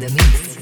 the mix.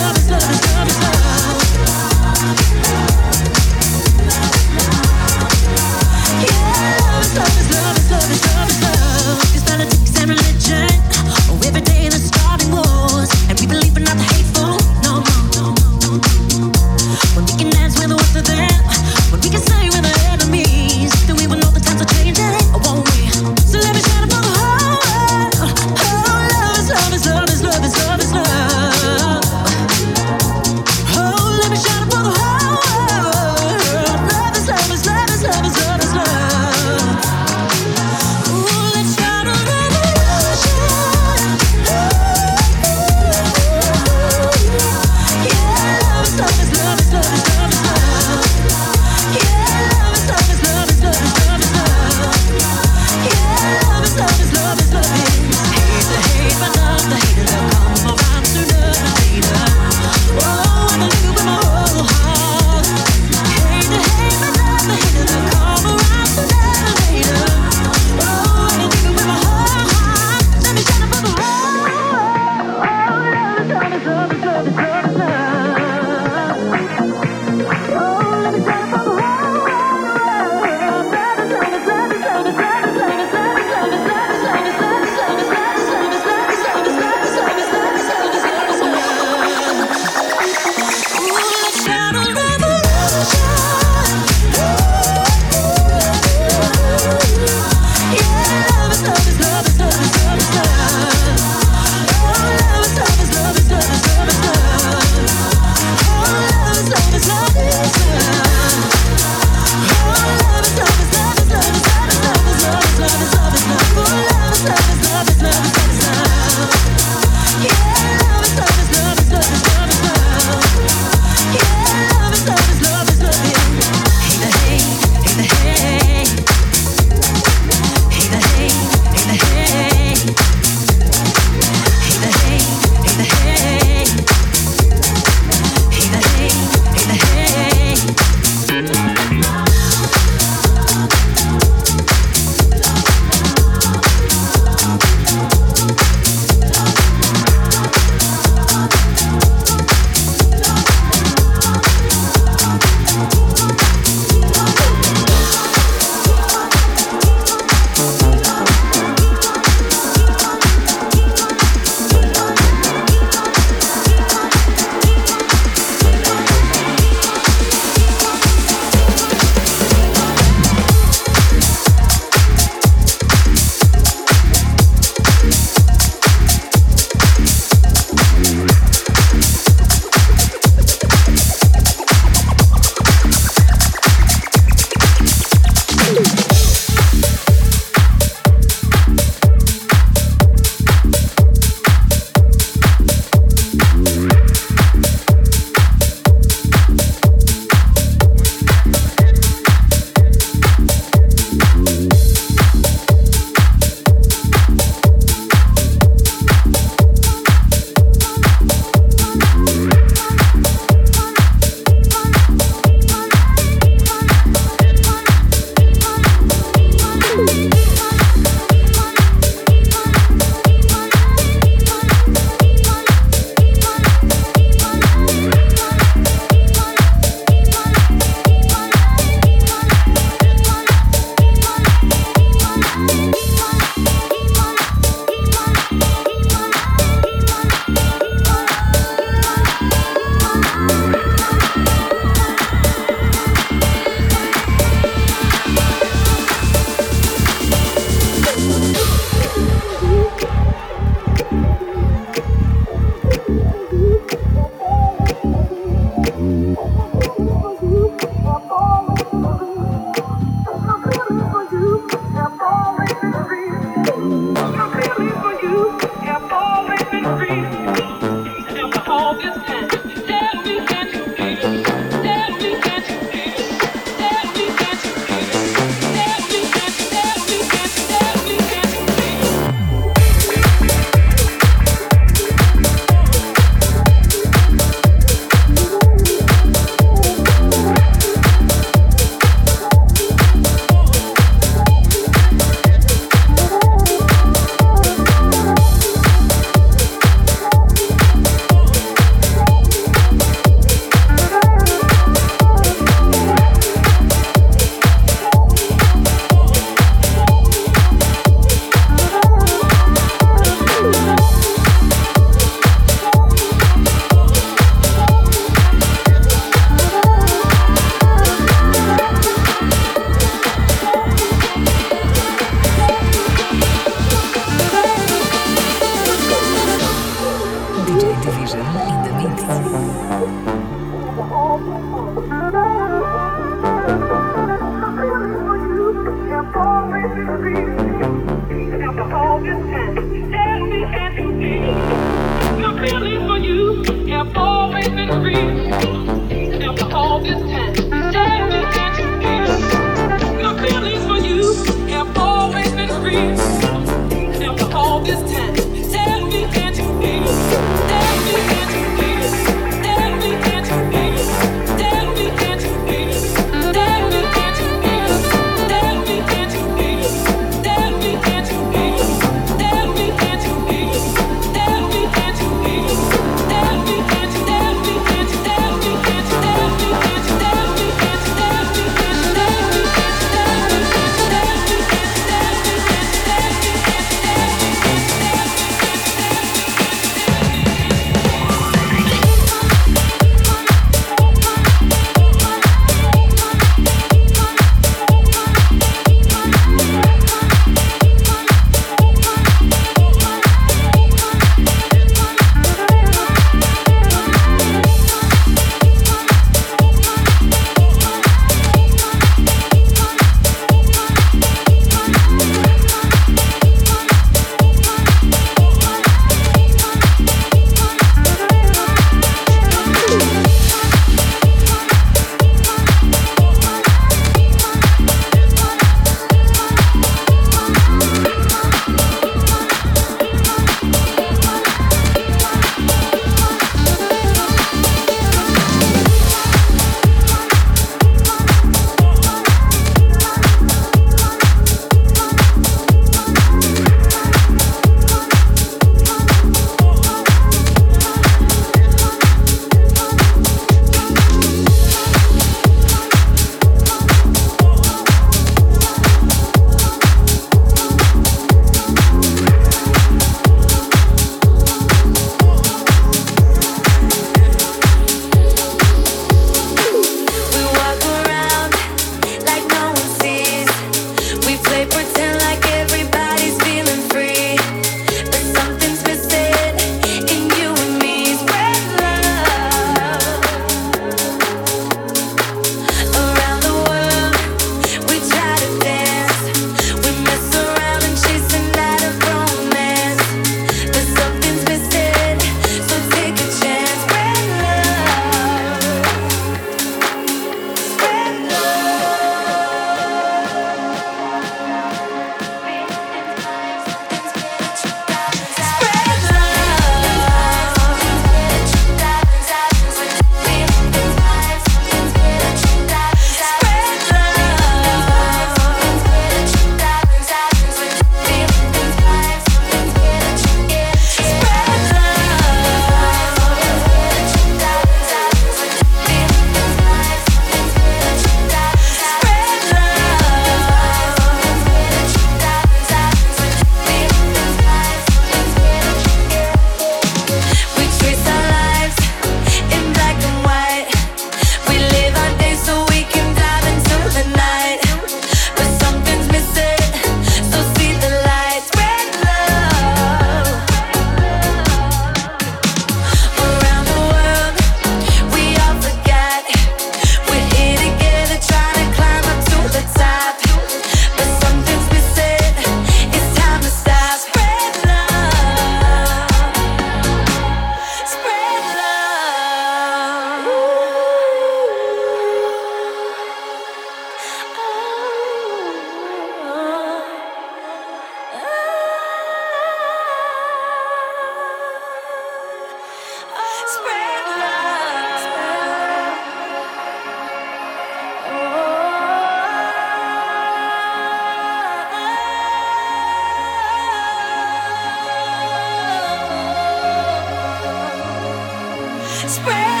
spread.